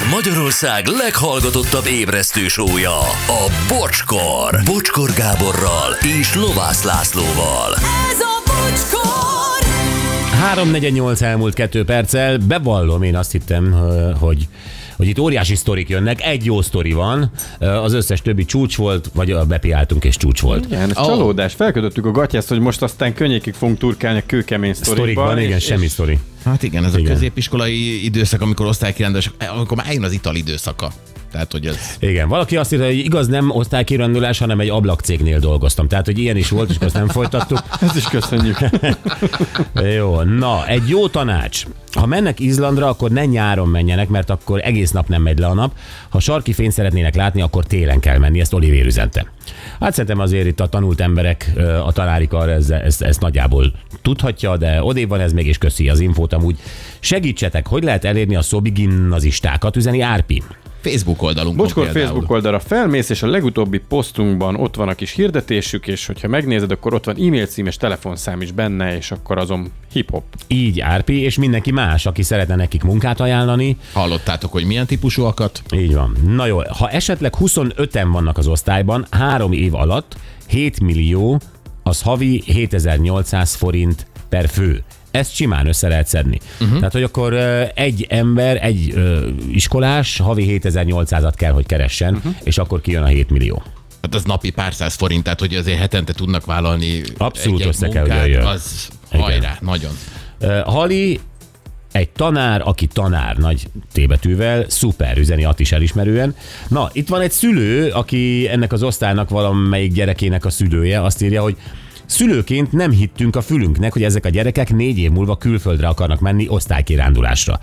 Ez Magyarország leghallgatottabb ébresztő sója, a Bocskor. Bocskor Gáborral és Lovász Lászlóval. Ez a bocskor! 348 elmúlt kettő perccel, bevallom, én azt hittem, hogy hogy itt óriási sztorik jönnek, egy jó sztori van, az összes többi csúcs volt, vagy bepiáltunk és csúcs volt. Igen, ez Ó. csalódás. Felkötöttük a gatyást, hogy most aztán könnyékig fogunk turkálni a kőkemény sztorikban. Sztorikban, igen, és- semmi és- sztori. Hát igen, ez a Igen. középiskolai időszak, amikor osztálykirándulás, amikor már eljön az ital időszaka. Tehát, hogy ez... Igen, valaki azt írta, hogy igaz nem osztálykirandulás, hanem egy ablakcégnél dolgoztam. Tehát, hogy ilyen is volt, és azt nem folytattuk. Ezt is köszönjük. Jó, na, egy jó tanács. Ha mennek Izlandra, akkor ne nyáron menjenek, mert akkor egész nap nem megy le a nap. Ha sarki fényt szeretnének látni, akkor télen kell menni, ezt Olivér üzente. Hát szerintem azért itt a tanult emberek, a tanárikar ezt, ezt, ezt nagyjából tudhatja, de odébb van ez még, és köszi az infót amúgy. Segítsetek, hogy lehet elérni a szobi gimnazistákat, üzeni Árpi. Facebook oldalunkon Bocskor például. Facebook oldalra felmész, és a legutóbbi posztunkban ott van a kis hirdetésük, és hogyha megnézed, akkor ott van e-mail cím és telefonszám is benne, és akkor azon hip-hop. Így Árpi, és mindenki más, aki szeretne nekik munkát ajánlani, Hallottátok, hogy milyen típusúakat? Így van. Na jó, ha esetleg 25-en vannak az osztályban, három év alatt 7 millió, az havi 7800 forint per fő. Ezt simán össze lehet szedni. Uh-huh. Tehát, hogy akkor egy ember, egy iskolás havi 7800-at kell, hogy keressen, uh-huh. és akkor kijön a 7 millió. Hát az napi pár száz forint, tehát hogy azért hetente tudnak vállalni Abszolút össze kell, hogy munkát, jöjjön. Az hajrá, nagyon. Ö, Hali egy tanár, aki tanár nagy tébetűvel, szuper, üzeni Att is elismerően. Na, itt van egy szülő, aki ennek az osztálynak valamelyik gyerekének a szülője, azt írja, hogy Szülőként nem hittünk a fülünknek, hogy ezek a gyerekek négy év múlva külföldre akarnak menni osztálykirándulásra.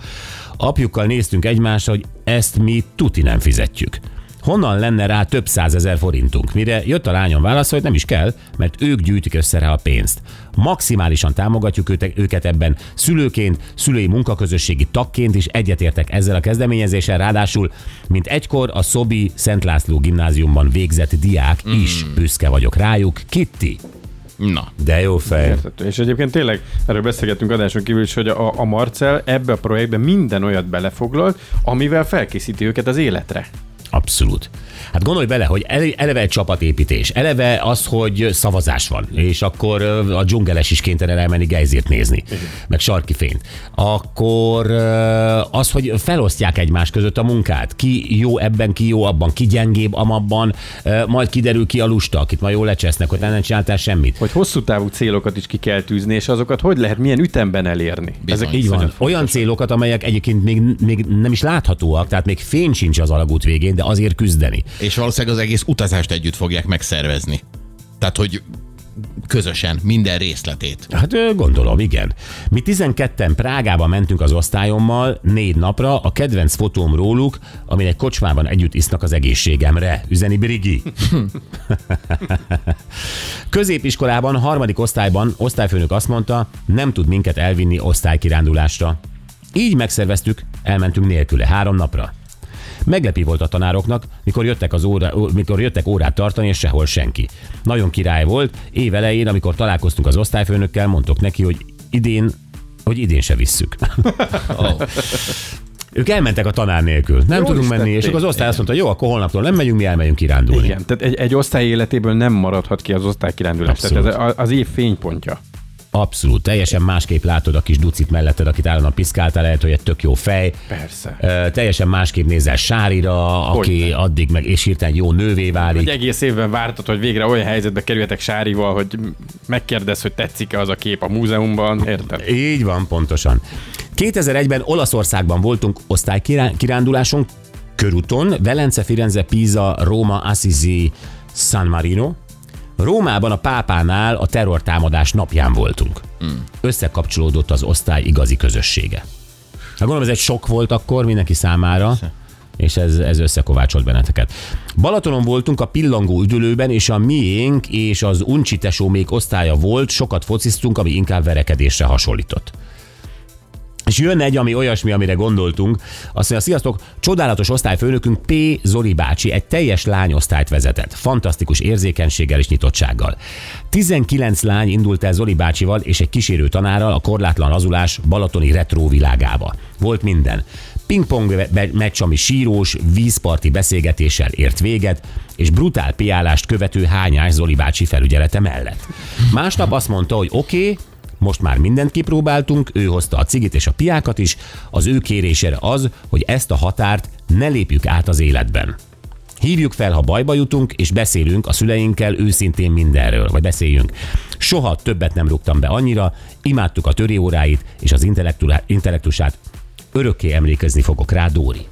Apjukkal néztünk egymásra, hogy ezt mi tuti nem fizetjük. Honnan lenne rá több százezer forintunk? Mire jött a lányom válasz, hogy nem is kell, mert ők gyűjtik össze rá a pénzt. Maximálisan támogatjuk őket ebben szülőként, szülői munkaközösségi tagként is egyetértek ezzel a kezdeményezéssel, ráadásul, mint egykor a Szobi Szent László gimnáziumban végzett diák is büszke vagyok rájuk. Kitty, Na, de jó fej. Értető. És egyébként tényleg erről beszélgettünk adáson kívül is, hogy a, a Marcel ebbe a projektbe minden olyat belefoglalt, amivel felkészíti őket az életre. Abszolút. Hát gondolj bele, hogy ele- eleve egy csapatépítés, eleve az, hogy szavazás van, és akkor a dzsungeles is kénytelen elmenni gejzért nézni, meg sarki fényt. Akkor az, hogy felosztják egymás között a munkát, ki jó ebben, ki jó abban, ki gyengébb amabban, majd kiderül ki a lusta, akit majd jól lecsesznek, hogy nem csináltál semmit. Hogy hosszú távú célokat is ki kell tűzni, és azokat hogy lehet milyen ütemben elérni. Bizony. Így van. Olyan célokat, amelyek egyébként még, még nem is láthatóak, tehát még fény sincs az alagút végén, de azért küzdeni. és valószínűleg az egész utazást együtt fogják megszervezni. Tehát, hogy közösen, minden részletét. Hát gondolom, igen. Mi 12-en Prágába mentünk az osztályommal négy napra, a kedvenc fotóm róluk, amin egy kocsmában együtt isznak az egészségemre. Üzeni Brigi. Középiskolában, harmadik osztályban osztályfőnök azt mondta, nem tud minket elvinni osztálykirándulásra. Így megszerveztük, elmentünk nélküle három napra. Meglepi volt a tanároknak, mikor jöttek, az óra, mikor jöttek órát tartani, és sehol senki. Nagyon király volt. Év elején, amikor találkoztunk az osztályfőnökkel, mondtok neki, hogy idén, hogy idén se visszük. Oh. Ők elmentek a tanár nélkül. Nem Jól tudunk menni, és akkor az osztály azt mondta, jó, akkor holnaptól nem megyünk, mi elmegyünk kirándulni. Igen, tehát egy, egy osztály életéből nem maradhat ki az osztálykirándulás. Tehát ez az év fénypontja. Abszolút, teljesen másképp látod a kis ducit melletted, akit állandóan piszkáltál, lehet, hogy egy tök jó fej. Persze. Ö, teljesen másképp nézel Sárira, aki Hogyne. addig meg, és hirtelen jó nővé válik. Egy egész évben vártad, hogy végre olyan helyzetbe kerüljetek Sárival, hogy megkérdez, hogy tetszik-e az a kép a múzeumban, érted? Így van, pontosan. 2001-ben Olaszországban voltunk osztálykiránduláson, körúton, Velence, Firenze, Pisa, Róma, Assisi, San Marino. Rómában a pápánál a terrortámadás napján voltunk. Összekapcsolódott az osztály igazi közössége. Hát gondolom ez egy sok volt akkor mindenki számára, és ez, ez összekovácsolt benneteket. Balatonon voltunk a pillangó üdülőben, és a miénk és az uncsi tesómék osztálya volt, sokat fociztunk, ami inkább verekedésre hasonlított. És jön egy, ami olyasmi, amire gondoltunk. Azt mondja, sziasztok, csodálatos osztályfőnökünk P. Zoli bácsi egy teljes lányosztályt vezetett. Fantasztikus érzékenységgel és nyitottsággal. 19 lány indult el Zoli bácsival és egy kísérő tanárral a korlátlan lazulás balatoni retro világába. Volt minden. Pingpong meccs, ami sírós, vízparti beszélgetéssel ért véget, és brutál piálást követő hányás Zoli bácsi felügyelete mellett. Másnap azt mondta, hogy oké, okay, most már mindent kipróbáltunk, ő hozta a cigit és a piákat is, az ő kérésére az, hogy ezt a határt ne lépjük át az életben. Hívjuk fel, ha bajba jutunk, és beszélünk a szüleinkkel őszintén mindenről, vagy beszéljünk. Soha többet nem rúgtam be annyira, imádtuk a töri óráit és az intellektu- intellektusát. Örökké emlékezni fogok rá, Dóri.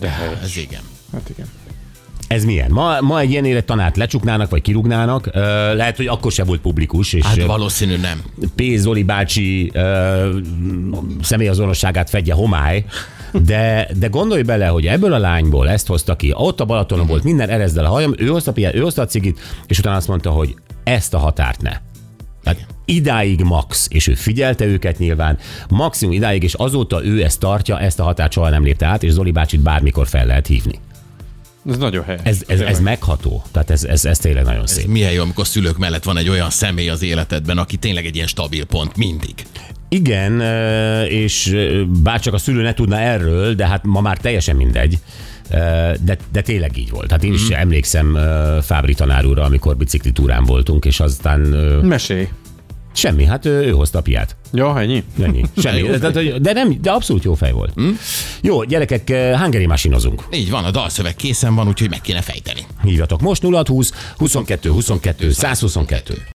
De helyes. Ez igen. Hát igen. Ez milyen? Ma, ma egy ilyen élettanát lecsuknának, vagy kirúgnának. Lehet, hogy akkor se volt publikus, és Hát valószínű nem. P. Zoli bácsi ö, személyazonosságát fedje homály, de, de gondolj bele, hogy ebből a lányból ezt hozta ki, ott a Balatonon volt, minden erezd el a hajam, ő hozta, ő hozta a cigit, és utána azt mondta, hogy ezt a határt ne. Tehát idáig max, és ő figyelte őket nyilván, maximum idáig, és azóta ő ezt tartja, ezt a határt soha nem lépte át, és Zoli bácsit bármikor fel lehet hívni. Ez nagyon helyes. Ez, ez, ez megható, tehát ez, ez, ez tényleg nagyon Ez szép. milyen jó, amikor szülők mellett van egy olyan személy az életedben, aki tényleg egy ilyen stabil pont mindig. Igen, és bárcsak a szülő ne tudna erről, de hát ma már teljesen mindegy. De, de tényleg így volt. Hát én is emlékszem ö, Fábri tanár úrra, amikor bicikli túrán voltunk, és aztán Mesélj. Semmi, hát ő, ő hozta a piát. Ja, ennyi? Ennyi. Semmi. De, de, de, nem, de abszolút jó fej volt. Jó, gyerekek, ö, hungary masinozunk. Így van, a dalszöveg készen van, úgyhogy meg kéne fejteni. Hívjatok most 0620 22 22 122.